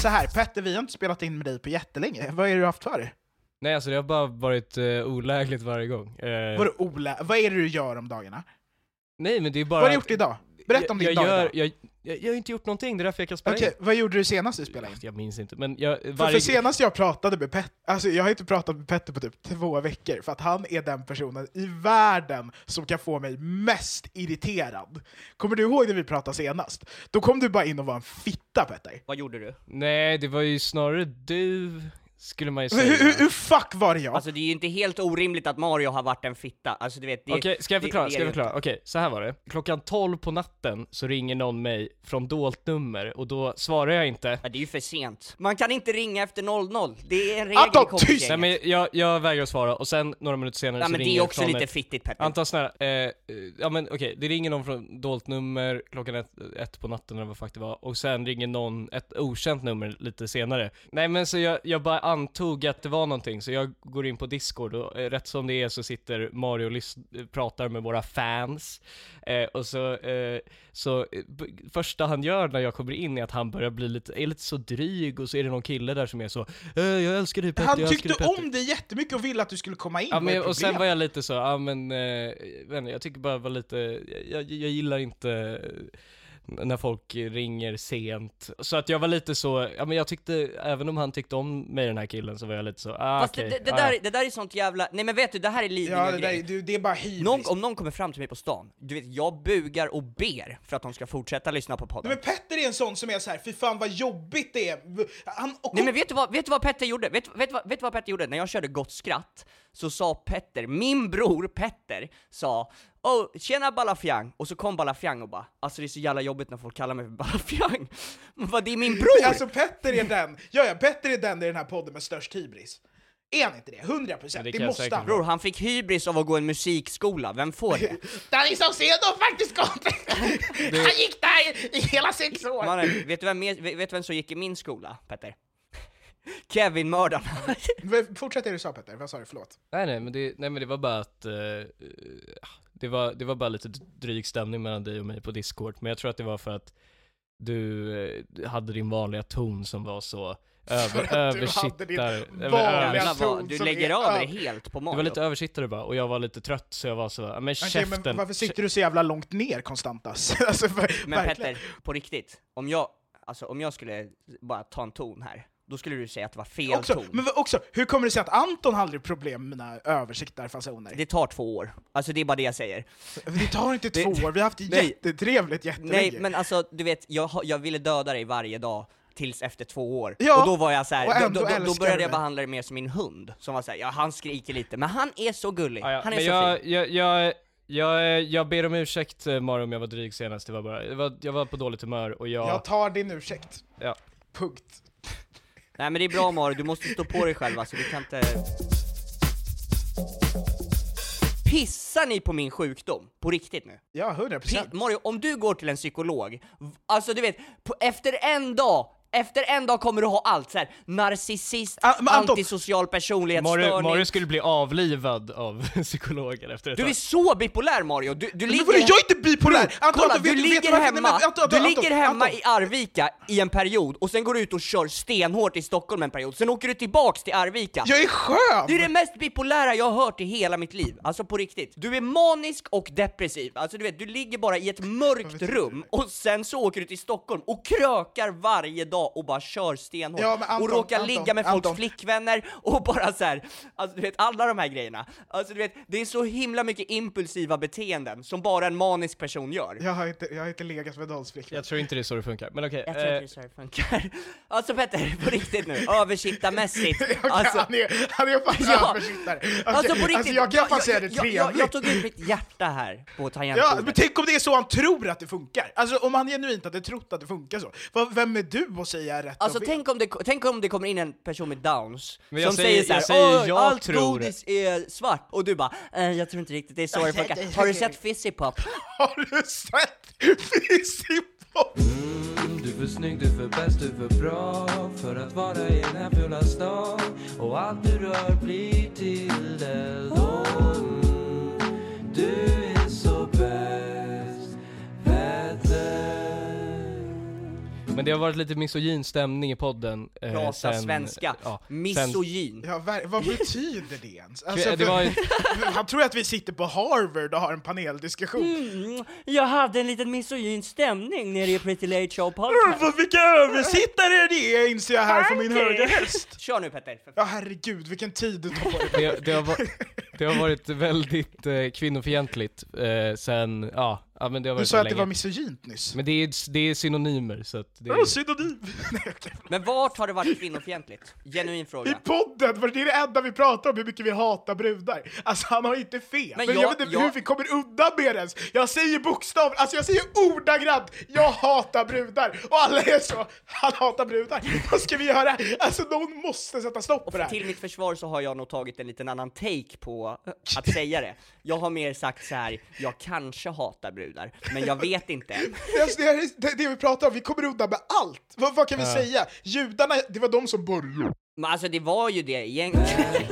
Så här, Petter, vi har inte spelat in med dig på jättelänge. Vad är det du haft för dig? Nej alltså det har bara varit uh, olägligt varje gång. Uh, Vad, är Ola, vad är det du gör om dagarna? nej men det är bara... Vad har du gjort idag? Berätta om jag, din jag dag gör, idag. jag, jag, jag har inte gjort någonting, det är därför jag kan spela Okej, in. vad gjorde du senast du spelade in? Jag minns inte, men jag... För, Varje... för senast jag pratade med Petter, alltså jag har inte pratat med Petter på typ två veckor, för att han är den personen i världen som kan få mig mest irriterad. Kommer du ihåg när vi pratade senast? Då kom du bara in och var en fitta Petter. Vad gjorde du? Nej, det var ju snarare du, skulle man ju Hur, hur, säga. hur fuck var det jag? Alltså det är ju inte helt orimligt att Mario har varit en fitta, alltså du vet det, Okej, ska jag det- förklara? det Ska är jag det förklara? Okej, så här var det. Klockan 12 på natten så ringer någon mig från dolt nummer och då svarar jag inte. Ja, det är ju för sent. Man kan inte ringa efter 00, det är en regel Anton, i kompisgänget. Nej men jag, jag vägrar svara och sen några minuter senare Ja, så men det är också lite ett- fittigt Petter. Anton snälla, eh, eh, ja men okej, det ringer någon från dolt nummer klockan ett, ett på natten eller vad fuck det var, och sen ringer någon ett okänt nummer lite senare. Nej men så jag, jag bara antog att det var någonting, så jag går in på discord och eh, rätt som det är så sitter Mario och lys- pratar med våra fans, eh, och så, eh, så eh, första han gör när jag kommer in är att han börjar bli lite, är lite så dryg och så är det någon kille där som är så eh, jag älskar dig Petter, Han jag tyckte dig Petter. om dig jättemycket och ville att du skulle komma in. Ja, men, och sen var jag lite så, ja men, eh, jag jag tycker bara var lite, jag, jag gillar inte när folk ringer sent. Så att jag var lite så, ja men jag tyckte, även om han tyckte om mig den här killen så var jag lite så, ah Fast okej. det, det, ah, där, ja. det där är sånt jävla, nej men vet du, det här är Ja, det, där, du, det är bara hybris. Någon, om någon kommer fram till mig på stan, du vet, jag bugar och ber för att de ska fortsätta lyssna på podden. Nej, men Petter är en sån som är så här, fy fan vad jobbigt det är. Han, och Nej men vet du vad, vet du vad Petter gjorde? Vet, vet, vad, vet du vad Petter gjorde? När jag körde Gott Skratt, så sa Petter, min bror Petter, sa Oh, tjena Balafjang! Och så kom Balafjang och bara Alltså det är så jävla jobbigt när folk kallar mig för Balafjang Men vad, det är min bror! Alltså Petter är den, ja, ja, Petter är den i den här podden med störst hybris. Är han inte det? 100 procent. det Det, måste han. Bror, han fick hybris av att gå en musikskola, vem får det? Danny Saucedo faktiskt kompis! Han gick där i hela sex år! Mannen, vet du vem, vet vem som gick i min skola, Petter? Kevin-mördaren. Men Fortsätt det du sa Petter, vad sa du? Förlåt. Nej nej men det, nej men det var bara att, eh, det, var, det var bara lite dryg stämning mellan dig och mig på discord, men jag tror att det var för att du eh, hade din vanliga ton som var så över, För att du hade din översittar, eller vanliga övers- Jävlar du lägger över över. helt på Du Mario. var lite översittare bara, och jag var lite trött så jag var så, ja, men Okej, käften. men varför sitter du så jävla långt ner Konstantas? alltså, Men verkligen. Petter, på riktigt, om jag, alltså om jag skulle bara ta en ton här, då skulle du säga att det var fel Också, ton. men också, hur kommer det sig att Anton aldrig problem med mina översiktarfasoner? Det tar två år. Alltså det är bara det jag säger. Det tar inte två år, vi har haft Nej. jättetrevligt jättelänge. Nej, men alltså du vet, jag, jag ville döda dig varje dag tills efter två år. Ja, och då var jag så här, då, då, då, började jag behandla det mer som min hund, som var såhär, ja han skriker lite, men han är så gullig, Ja, ja. han är Men så jag, fin. jag, jag, jag, jag ber om ursäkt eh, Mario om jag var dryg senast, det var bara, jag var, jag var på dåligt humör och jag... Jag tar din ursäkt. Ja. Punkt. Nej men det är bra Mario, du måste stå på dig själv alltså, du kan inte... Pissar ni på min sjukdom? På riktigt nu? Ja, 100 Pi- procent. Mario, om du går till en psykolog, alltså du vet, på, efter en dag, efter en dag kommer du ha allt så här. narcissist, Ah, men Anton- antisocial personlighetsstörning. Mario, skulle bli avlivad av psykologer efter ett Du är tag. så bipolär Mario, du, du Men ligger... vadå, jag är inte bipolär! Anton, Kolla, Anton, du ligger hemma, men du ligger hemma Anton. i Arvika i en period, och sen går du ut och kör stenhårt i Stockholm en period, sen åker du tillbaks till Arvika. Jag är skön! Det är det mest bipolära jag har hört i hela mitt liv, alltså på riktigt. Du är manisk och depressiv, alltså du vet, du ligger bara i ett mörkt rum och sen så åker du till Stockholm och krökar varje dag och bara kör stenhårt. Ja, Anton, och råkar Anton, ligga med folks Anton. flickvänner och bara så här, alltså du vet, alla de här grejerna. Alltså du vet, det är så himla mycket impulsiva beteenden som bara en manisk person gör. Jag har inte, jag har inte legat med någons flickvän. Jag tror inte det är så det funkar, men okej. Jag tror inte eh, det är så det funkar. Alltså Petter, på riktigt nu, översittarmässigt. Okej, Alltså, han, är, han är fan Ja. översittare. Okej, Alltså på riktigt, jag kan fan säga det jag, jag, jag, trevligt. jag tog ut mitt hjärta här på tangentbordet. Ja, men tänk om det är så han tror att det funkar? Alltså om han genuint hade trott att det funkar så. Vad- Vem är du att säga rätt Alltså och fel? tänk om, det, tänk om det kommer in en person med downs Men jag som säger- säger, jag såhär säger Åh, jag allt tror godis är svart, och du bara eh, jag tror inte riktigt det är så det funkar. Har du sett Fizzy Pop? Har du sett Fizzy Pop? Du är för snygg, du är för bäst, du är för bra för att vara i den här fula stan och allt du rör blir till eld mm, Du är så bäst, Men det har varit lite misogyn stämning i podden. eh, Prata sen- svenska. ja, sen- Misogyn. Ja, ver- vad betyder det ens? Alltså, Det var ju- Han tror att vi sitter på Harvard och har en paneldiskussion. Mm, jag hade en liten misogyn stämning nere i Pretty Late Show Mm, podcast. vad- vilka översittare det är inser jag här från min högra häst. Kör nu Petter. Ja herregud, vilken tid du tar på dig. det, det, har det har varit väldigt eh, kvinnofientligt eh, sen, ja, ja men det har Du varit sa så att det länge. var misogynt nyss. Men det är, det är synonymer så att det är, synonym? Nej, okej. Men vart har det varit kvinnofientligt? Genuin I fråga. podden, var det det enda vi pratar om, hur mycket vi hatar brudar? Alltså han har inte fel, men, Men jag, jag- vet inte jag- hur vi kommer undan med det ens. Jag säger bokstav, alltså jag säger ordagrant, jag hatar brudar! Och alla är så, han hatar brudar. Vad ska vi göra? Alltså någon måste sätta stopp på det här. Till mitt försvar så har jag nog tagit en liten annan take på att säga det. Jag har mer sagt så här: jag kanske hatar brudar, men jag vet inte. Alltså, det, är, det, det vi pratar om, vi kommer undan med allt! Vad, vad kan vi säga? Judarna, det var de som började. Men alltså det var ju det egentligen.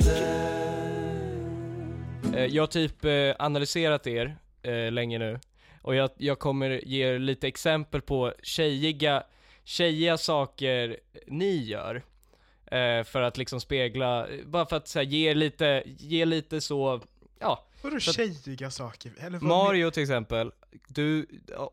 eh, jag har typ eh, analyserat er eh, länge nu, och jag, jag kommer ge er lite exempel på tjejiga, tjejiga saker ni gör. För att liksom spegla, bara för att så här, ge lite, ge lite så, ja, Vadå Så att- tjejiga saker? Eller vad Mario till exempel, du,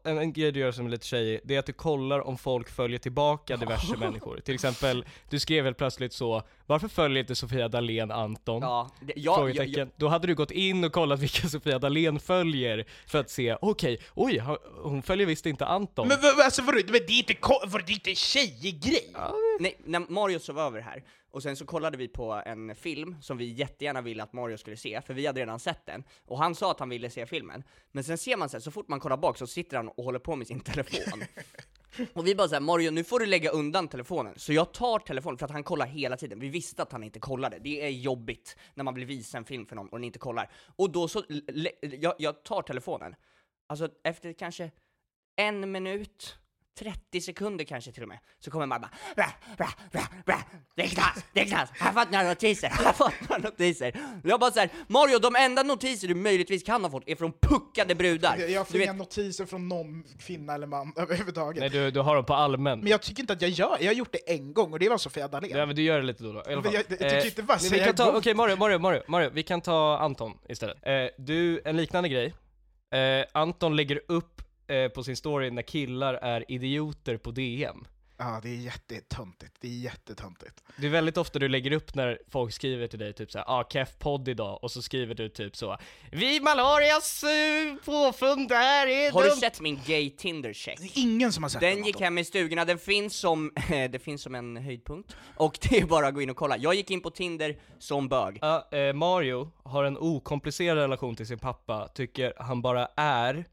en, en grej du gör som är lite tjejig, det är att du kollar om folk följer tillbaka diverse människor. Till exempel, du skrev väl plötsligt så, varför följer inte Sofia Dalén Anton? Ja, det, jag, jag, Frågetecken. jag, Då hade du gått in och kollat vilka Sofia Dalén följer för att se, okej, oj, ha- hon följer visst inte Anton. Men vad- alltså vadå, men det är inte, ko- vadå, det är inte en tjejig grej? nej, när Mario sov över här, och sen så kollade vi på en film som vi jättegärna ville att Mario skulle se, för vi hade redan sett den, och han sa att han ville se filmen. Men sen ser man så här, så fort man kollar bak så sitter han och håller på med sin telefon. Och vi bara såhär, Mario nu får du lägga undan telefonen. Så jag tar telefonen, för att han kollar hela tiden. Vi visste att han inte kollade. Det är jobbigt när man blir visa en film för någon och den inte kollar. Och då så, jag, jag tar telefonen. Alltså efter kanske en minut, 30 sekunder kanske till och med, så kommer man bara bra, bra, bra, bra. Det är knas, det är knas, jag har fått några notiser, jag har fått några notiser. Jag bara såhär, Mario de enda notiser du möjligtvis kan ha fått är från puckade brudar. Jag, jag får Du inga vet, notiser från någon kvinna eller man överhuvudtaget. Nej, du, du har dem på allmän. Men jag tycker inte att jag gör Jag har gjort det en gång och det var Sofia Dalén. Ja men du gör det lite då, då. i alla Men fall. jag- jag tycker Eh, inte bara säga kan ta, emot. Okej Mario, Mario, Mario, Mario, vi kan ta Anton istället. Eh, du, en liknande grej. Eh, Anton lägger upp eh, på sin story när killar är idioter på DM. Ja, det är jättetöntigt. Det är jättetöntigt. Det är väldigt ofta du lägger upp när folk skriver till dig typ såhär, ah keff podd idag, och så skriver du typ så Vi malarias uh, påfund där är Har du dumt." sett min gay Tinder-check? Det är ingen som har sett Den den, gick hem i stugorna, den finns som, det finns som en höjdpunkt, och det är bara att gå in och kolla. Jag gick in på Tinder som bög. Ja, eh, Mario har en okomplicerad relation till sin pappa, tycker han bara är,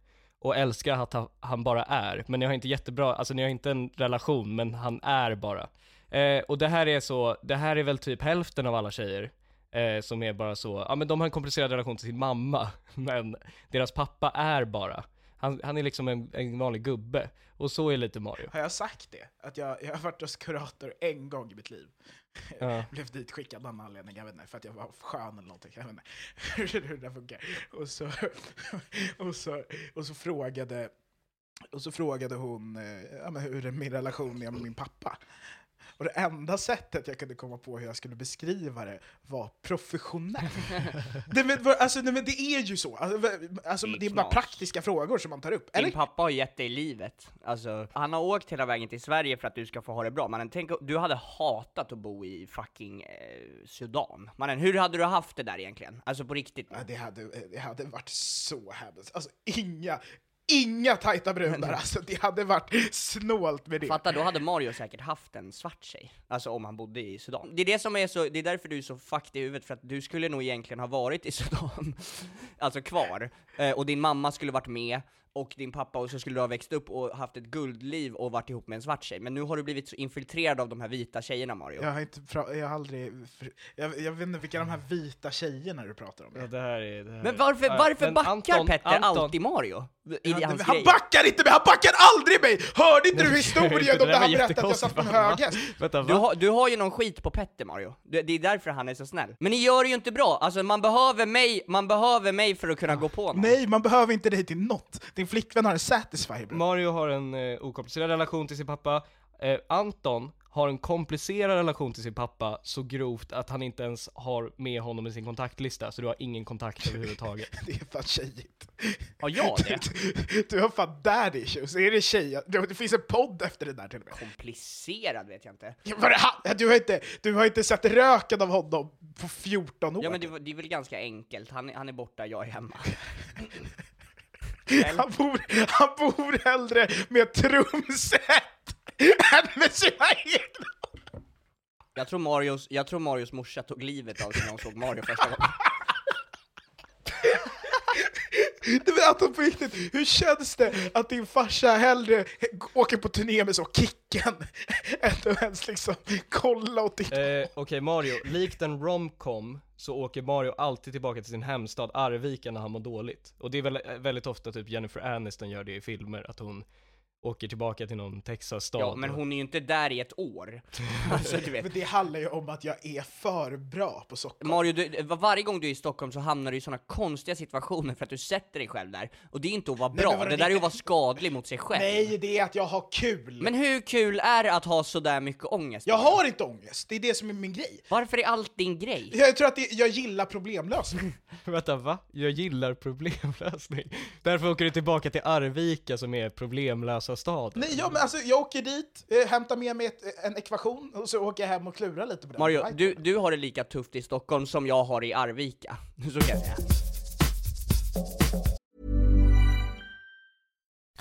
och älskar att han bara är. Men ni har inte jättebra, alltså ni har inte en relation, men han är bara. Eh, och det här är så, det här är väl typ hälften av alla tjejer. Eh, som är bara så, ja men de har en komplicerad relation till sin mamma, men deras pappa är bara. Han, han är liksom en, en vanlig gubbe. Och så är lite Mario. Har jag sagt det? Att jag, jag har varit hos kurator en gång i mitt liv. Ja. Blev ditskickad av någon anledning, jag vet inte, för att jag var skön eller någonting. Jag vet inte hur det där funkar. Och så, och så, och så frågade och så frågade hon eh, ja, hur är min relation är med min pappa. Och det enda sättet jag kunde komma på hur jag skulle beskriva det var professionell. nej, men, alltså, nej, men det är ju så. Alltså, alltså, Det är det bara praktiska frågor som man tar upp. Eller? Din pappa har gett dig livet. Alltså, han har åkt hela vägen till Sverige för att du ska få ha det bra. Mannen, tänk, du hade hatat att bo i fucking eh, Sudan. Mannen, hur hade du haft det där egentligen? Alltså på riktigt. Ja, det, hade, det hade varit så hemskt. Alltså inga, inga tajta brudar alltså. Det hade varit snålt med det. Fatta, då hade Mario säkert haft en svart tjej. Alltså om han bodde i Sudan. Det är det som är så, det är därför du är så fucked i huvudet, för att du skulle nog egentligen ha varit i Sudan. alltså kvar. Eh, och din mamma skulle varit med, och din pappa, och så skulle du ha växt upp och haft ett guldliv och varit ihop med en svart tjej. Men nu har du blivit så infiltrerad av de här vita tjejerna Mario. Jag har, inte jag har aldrig... Jag, jag vet inte vilka de här vita tjejerna du pratar om Ja, det här är, det här Men är- varför, Ja, varför men backar Anton- Petter Anton- alltid Mario? I Han, hans han grej? backar inte mig! Han backar aldrig mig! Hörde inte du historien det om när var han berättade att jag satt på en jättekonstigt. Va? hög häst? Vänta, Du har, du har ju någon skit på Petter Mario, det, det är därför han är så snäll. Men ni gör det ju inte bra, alltså man behöver mig, man behöver mig för att kunna gå på någon. Nej, man behöver inte dig till något. Din flickvän har en Satisfyer. bro. Mario har en eh, okomplicerad relation till sin pappa. Eh, Anton har en komplicerad relation till sin pappa så grovt att han inte ens har med honom i sin kontaktlista, så du har ingen kontakt överhuvudtaget. Det är fan tjejigt. Har jag det? Du, du har fan daddy issues. Är det tjej? Det det finns en podd efter det där till och med. Komplicerad vet jag inte. Ja, det Du har, inte, du har inte sett röken av honom på 14 år. Ja men det, var- det är väl ganska enkelt, han, är- han är borta, jag är hemma. han, bor, han bor hellre med trumset än med sina egna. Jag tror Marios, jag tror Marios morsa tog livet av sig när hon såg Mario första gången. Du vet Anton, på riktigt, hur känns det att din farsa hellre åker på turné med så Kicken än att ens liksom kolla och titta? Eh, Okej Mario, likt en romcom så åker Mario alltid tillbaka till sin hemstad Arvika när han mår dåligt. Och det är väl, eh, väldigt ofta typ Jennifer Aniston gör det i filmer, att hon åker tillbaka till någon Texas-stad. Ja men hon är ju inte där i ett år. Alltså du vet. Men det handlar ju om att jag är för bra på socker. Mario, du, var- varje gång du är i Stockholm så hamnar du i såna konstiga situationer för att du sätter dig själv där. Och det är inte att vara Nej, bra, men vadå, det där det- är att vara skadlig mot sig själv. Nej, det är att jag har kul. Men hur kul är det att ha sådär mycket ångest? jag har inte ångest, det är det som är min grej. Varför är allt din grej? Jag tror att det, jag gillar problemlösning. Vänta, va? Jag gillar problemlösning. Därför åker du tillbaka till Arvika som är problemlösa staden. Nej, ja, men alltså, jag åker dit, eh, hämtar med mig ett, en ekvation och så åker jag hem och klurar lite på den. Mario, du, du har det lika tufft i Stockholm som jag har i Arvika. Så kan jag säga.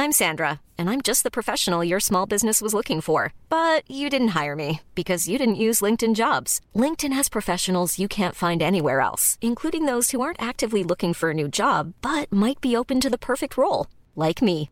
I'm Sandra, and I'm just the professional your small business was looking for. But you didn't hire me because you didn't use LinkedIn jobs. LinkedIn has professionals you can't find anywhere else, including those who aren't actively looking for a new job but might be open to the perfect role, like me.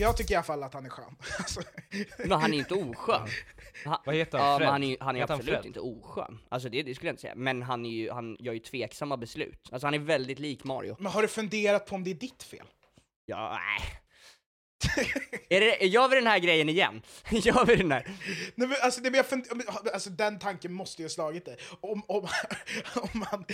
Jag tycker i alla fall att han är skön. Alltså, Men han är inte oskön. Han, Vad heter han? Ja, Fred? men han är, han är Heter han absolut Fred? inte oskön. Alltså det, det skulle jag inte säga. Men han, är ju, han gör ju tveksamma beslut. Alltså han är väldigt lik Mario. men har du funderat på om det är ditt fel? Ja, nej. är det, gör vi den här grejen igen? gör vi den här? Nej, men, alltså, det, men jag alltså, den tanken måste ju ha slagit dig. Om, om, om man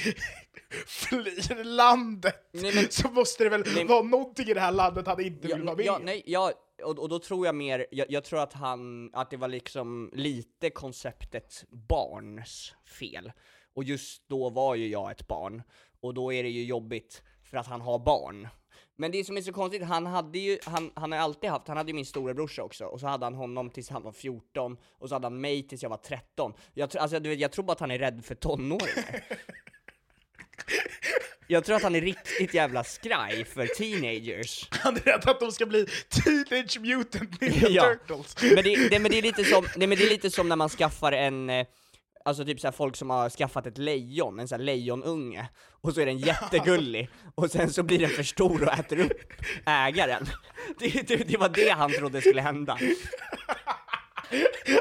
flyr landet Nej, men- så måste det väl Nej, vara någonting i det här landet han inte vill Ja, vara med ja, nej, ja, och, och då tror jag mer, jag, jag tror att han, att det var liksom lite konceptet barns fel. Och just då var ju jag ett barn, och då är det ju jobbigt för att han har barn. Men det som är så konstigt, han hade ju, han, han har alltid haft, han hade ju min storebrorsa också, och så hade han honom tills han var 14, och så hade han mig tills jag var 13. Jag, alltså, du vet, jag tror bara att han är rädd för tonåringar. Jag tror att han är riktigt jävla skraj för teenagers. Han är rädd att de ska bli Teenage Mutant Ninja Ja. Turtles. Men det, det, men det är lite som, nej, men det är lite som när man skaffar en, eh, alltså typ såhär folk som har skaffat ett lejon, en sån här lejonunge, och så är den jättegullig, och sen så blir den för stor och äter upp ägaren. Det, det, det var det han trodde skulle hända.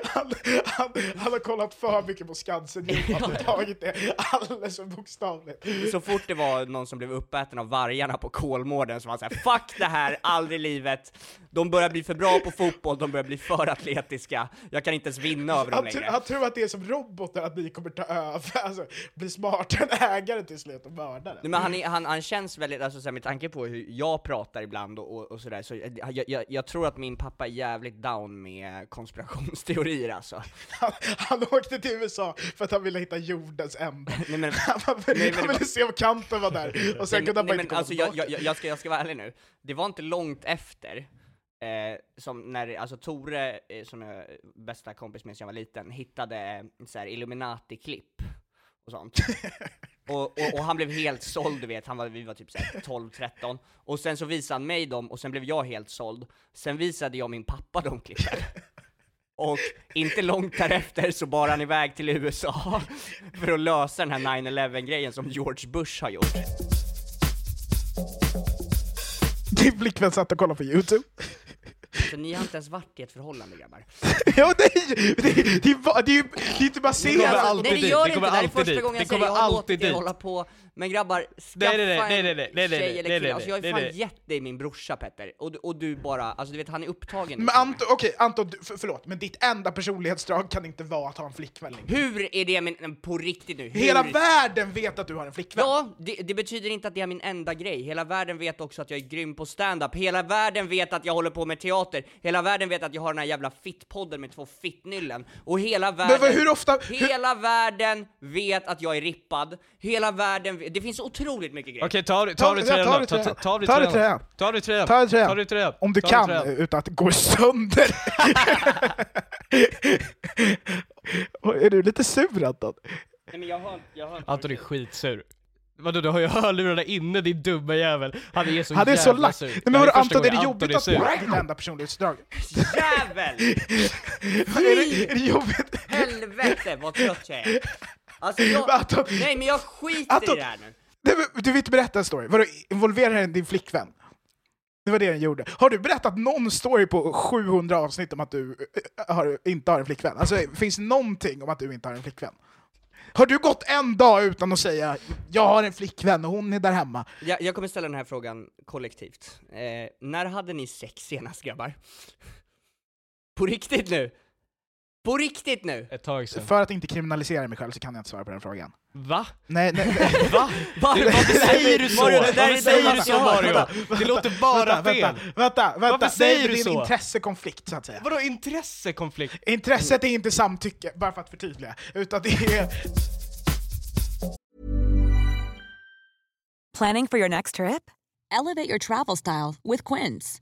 Han, han, han har kollat för mycket på Skansen nu och tagit det alldeles för bokstavligt. Så fort det var någon som blev uppäten av vargarna på Kolmården så var han såhär 'Fuck det här, aldrig i livet' De börjar bli för bra på fotboll, de börjar bli för atletiska, jag kan inte ens vinna över dem Han, längre. han tror att det är som robotar, att ni kommer ta över, alltså bli smartare än ägaren till slut och mörda den. Nej, men han, är, han, han känns väldigt, alltså så här, med tanke på hur jag pratar ibland och, och, och sådär, så jag, jag, jag tror att min pappa är jävligt down med konspirationsteorier alltså. Han, han åkte till USA för att han ville hitta jordens ände. Nej, men, Han, Nej, men han ville se om kanten var där, och sen nej, kunde han nej, bara men inte komma alltså, jag, jag, jag, ska, jag ska vara ärlig nu, det var inte långt efter, eh, som när, alltså Tore, eh, som jag bästa kompis med sedan jag var liten, hittade eh, så här Illuminati-klipp och sånt. och, och, och han blev helt såld, du vet, han var, vi var typ såhär 12-13, och sen så visade han mig dem, och sen blev jag helt såld. Sen visade jag min pappa de klippen. Och inte långt därefter så bar han iväg till USA för att lösa den här 9-11 grejen som George Bush har gjort. Din flickvän satt och kollade på Youtube. Så ni har inte ens varit i ett förhållande grabbar? ja, det, det, det, det, det, är ju- det är inte baserat... Nej det gör det det inte, det här är första dit, gången jag säger jag har låtit er hålla på Men grabbar, skaffa Nej, nej, nej, nej, nej, en nej, nej, tjej eller kille, alltså jag har fan gett dig min brorsa Petter, och, du- och du bara, alltså du vet han är upptagen Men Anton, okej, Anton, du- för, förlåt, men ditt enda personlighetsdrag kan inte vara att ha en flickvän längre. Hur är det men, på riktigt nu? Hur? Hela världen vet att du har en flickvän! Ja, det, det betyder inte att det är min enda grej. Hela världen vet också att jag är grym på stand-up. Hela världen vet att jag håller på med teater. Hela världen vet att jag har den här jävla fittpodden med två fittnyllen. Och hela världen... vad- hur ofta- hur- Hela världen vet att jag är rippad. Hela världen vet... Det finns otroligt mycket grejer. Okej, ta av dig ta av dig Ta- tröjan ta av då. dig Ta- tröjan. ta- av dig tröjan. Ta av dig tröjan. Ta av dig tröjan. Ta av dig tröjan. Om du kan, utan att går sönder. Är du lite sur Anton? Nej, men jag har, jag har Anton är skitsur. Vadå, du har ju hörlurarna inne din dumma jävel. Han är så Han är jävla så lack. sur. Nej, Det men vadå första Anton, är det jobbigt att har ditt enda personlighetsdrag? Jävel! är, det, är det jobbigt? Helvete vad trött jag är. Alltså jag... Men Anton- Nej men jag skiter Anton- i det här nu. Nej, men Du vill inte berätta en story? Vadå, involverar den din flickvän? Det var det den gjorde. Har du berättat någon story på 700 avsnitt om att du äh, har, inte har en flickvän? Alltså, finns någonting om att du inte har en flickvän? Har du gått en dag utan att säga jag har en flickvän och hon är där hemma? Jag, jag kommer ställa den här frågan kollektivt. Eh, när hade ni sex senast grabbar? På riktigt nu? På riktigt nu? Ett tag sedan. För att inte kriminalisera mig själv så kan jag inte svara på den frågan. Va? Nej, nej, nej. Va? Va? Du, varför säger du så? Mario, det där är Varför säger det du så dummaste jag har Mario? Det låter bara vänta, fel. Vänta, vänta. Varför säger det är du din så? intressekonflikt så att säga. Vadå intressekonflikt? Intresset är inte samtycke, bara för att förtydliga. Utan det är... Planning for your next trip? Elevate your travel style with Quince.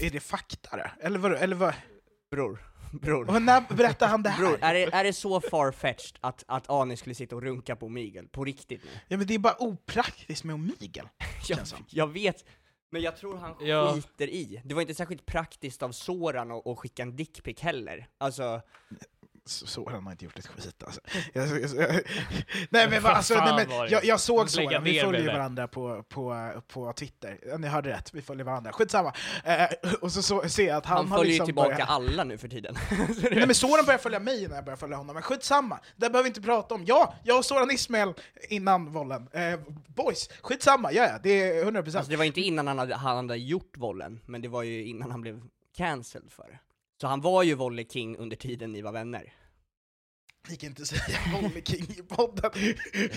Är det fakta det? Eller vadå? Eller vad? Bror, bror. Och när berättar han det här? Bror, är det, är det så farfetched att, att Anis skulle sitta och runka på Miguel? På riktigt nu? Ja men det är bara opraktiskt med Omegle. Jag, jag vet, men jag tror han Ja. skiter i. Det var inte särskilt praktiskt av Soran att, att skicka en dickpic heller. Alltså, Så, så har inte gjort ett skit alltså. Jag, jag, jag, nej men, alltså, nej, men jag, jag såg så, vi följer varandra på, på, på Twitter. Ja, Ni hörde rätt, vi följer varandra. Skitsamma. Eh, och så, så ser jag att han, han, har följer liksom ju tillbaka börjat... alla nu för tiden. Nej men Soran börjar följa mig när jag börjar följa honom, men skitsamma. Det behöver vi inte prata om. Ja, jag och Soran Ismail innan vollen. Eh, boys, skitsamma, ja ja, det är 100%. Alltså det var inte innan han hade, han hade gjort vollen, men det var ju innan han blev cancelled för det. Så han var ju volley king under tiden ni var vänner. Vi kan inte säga Volley King i podden.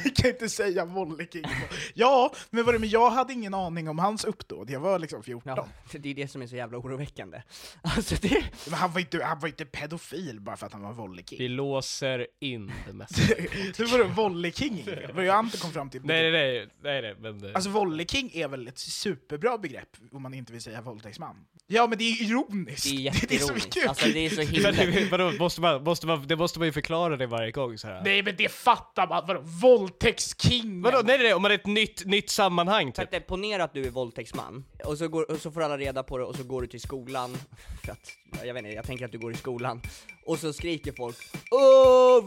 Vi kan inte säga Volley King. i podden. Ja, men, vad det, men jag hade ingen aning om hans uppdåd. Jag var liksom 14. Ja, det är det som är så jävla oroväckande. Alltså det... Men han var inte, han var inte pedofil bara för att han var Volley King. Vi låser in det mesta. Det var då Volley King, vad jag inte kom fram till. nej, nej, nej, nej, nej, men... Alltså Volley King är väl ett superbra begrepp om man inte vill säga våldtäktsman. Ja, men det är ironiskt. Det är så jätteironiskt. mycket. Alltså det är så himla... Det- vadå, måste man, måste man, det måste man ju förklara det varje gång så här. Nej, men det fattar man. Vadå? Våldtäktskingen. Vadå, nej, nej, nej, om man är ett nytt, nytt sammanhang typ. Petter, ponera att du är våldtäktsman, och så, går, och så får alla reda på det, och så går du till skolan, för att, jag vet inte, jag tänker att du går i skolan, och så skriker folk Åh,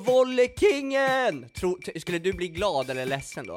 t- Skulle du bli glad eller ledsen då?